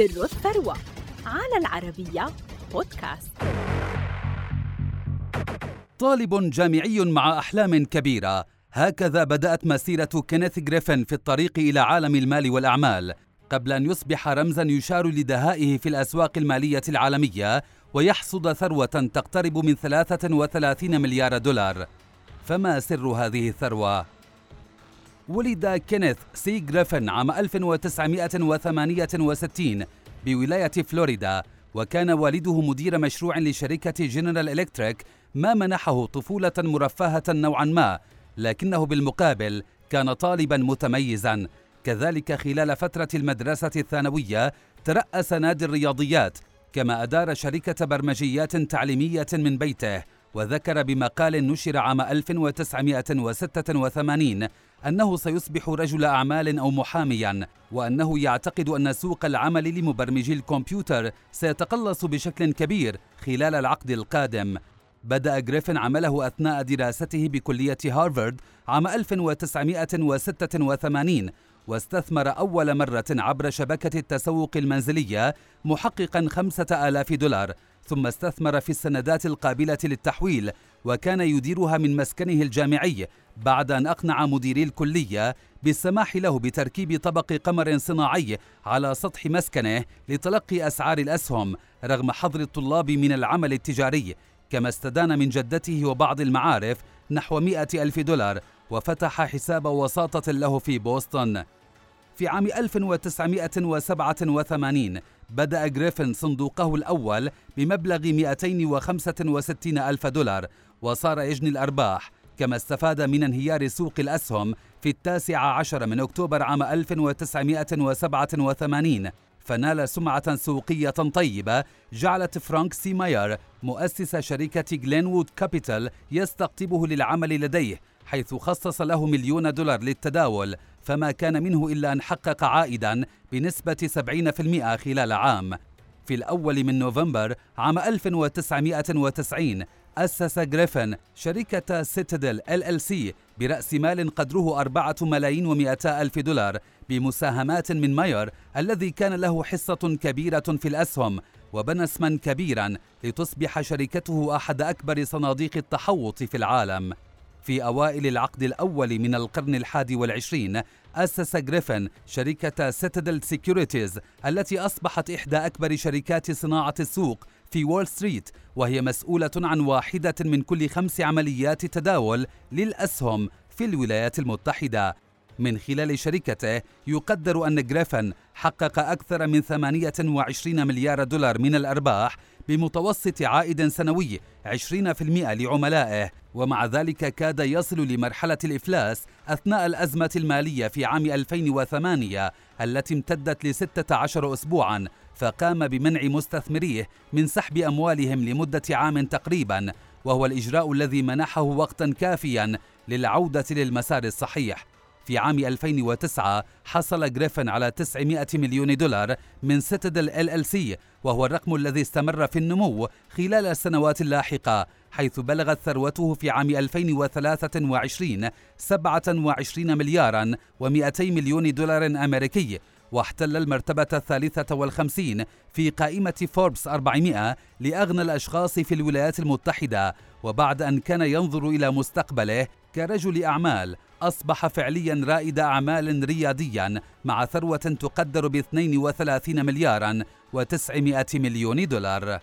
سر الثروة على العربية بودكاست. طالب جامعي مع أحلام كبيرة. هكذا بدأت مسيرة كينيث جريفن في الطريق إلى عالم المال والأعمال. قبل أن يصبح رمزا يشار لدهائه في الأسواق المالية العالمية ويحصد ثروة تقترب من 33 مليار دولار. فما سر هذه الثروة؟ ولد كينيث سي جريفن عام 1968 بولاية فلوريدا وكان والده مدير مشروع لشركة جنرال إلكتريك ما منحه طفولة مرفهة نوعا ما لكنه بالمقابل كان طالبا متميزا. كذلك خلال فترة المدرسة الثانوية ترأس نادي الرياضيات كما أدار شركة برمجيات تعليمية من بيته. وذكر بمقال نشر عام 1986 أنه سيصبح رجل أعمال أو محاميا وأنه يعتقد أن سوق العمل لمبرمجي الكمبيوتر سيتقلص بشكل كبير خلال العقد القادم. بدأ جريفن عمله أثناء دراسته بكلية هارفارد عام 1986 واستثمر أول مرة عبر شبكة التسوق المنزلية محققا خمسة آلاف دولار ثم استثمر في السندات القابلة للتحويل وكان يديرها من مسكنه الجامعي بعد أن أقنع مديري الكلية بالسماح له بتركيب طبق قمر صناعي على سطح مسكنه لتلقي أسعار الأسهم رغم حظر الطلاب من العمل التجاري كما استدان من جدته وبعض المعارف نحو مئة ألف دولار وفتح حساب وساطة له في بوسطن. في عام 1987 بدأ جريفن صندوقه الأول بمبلغ 265 ألف دولار وصار يجني الأرباح كما استفاد من انهيار سوق الأسهم في التاسع عشر من أكتوبر عام 1987 فنال سمعة سوقية طيبة جعلت فرانك سي ماير مؤسس شركة جلينوود كابيتال يستقطبه للعمل لديه حيث خصص له مليون دولار للتداول فما كان منه إلا أن حقق عائدا بنسبة 70% خلال عام. في الأول من نوفمبر عام 1990 أسس جريفن شركة سيتادل LLC برأس مال قدره أربعة ملايين ومئتا ألف دولار بمساهمات من ماير الذي كان له حصة كبيرة في الأسهم وبنى اسما كبيرا لتصبح شركته أحد أكبر صناديق التحوط في العالم. في أوائل العقد الأول من القرن الحادي والعشرين أسس جريفن شركة سيتادل سيكوريتيز التي أصبحت إحدى أكبر شركات صناعة السوق في وول ستريت وهي مسؤولة عن واحدة من كل خمس عمليات تداول للأسهم في الولايات المتحدة. من خلال شركته يقدر أن جريفن حقق أكثر من 28 مليار دولار من الأرباح بمتوسط عائد سنوي 20% لعملائه. ومع ذلك كاد يصل لمرحلة الإفلاس أثناء الأزمة المالية في عام 2008 التي امتدت ل 16 أسبوعا فقام بمنع مستثمريه من سحب أموالهم لمدة عام تقريبا. وهو الإجراء الذي منحه وقتا كافيا للعودة للمسار الصحيح. في عام 2009 حصل جريفن على 900 مليون دولار من سيتادل LLC وهو الرقم الذي استمر في النمو خلال السنوات اللاحقة حيث بلغت ثروته في عام 2023 27 مليارا و200 مليون دولار أمريكي واحتل المرتبة الثالثة والخمسين في قائمة فوربس 400 لأغنى الأشخاص في الولايات المتحدة وبعد أن كان ينظر إلى مستقبله كرجل أعمال أصبح فعليا رائد أعمال رياديا مع ثروة تقدر ب 32 مليارا و900 مليون دولار.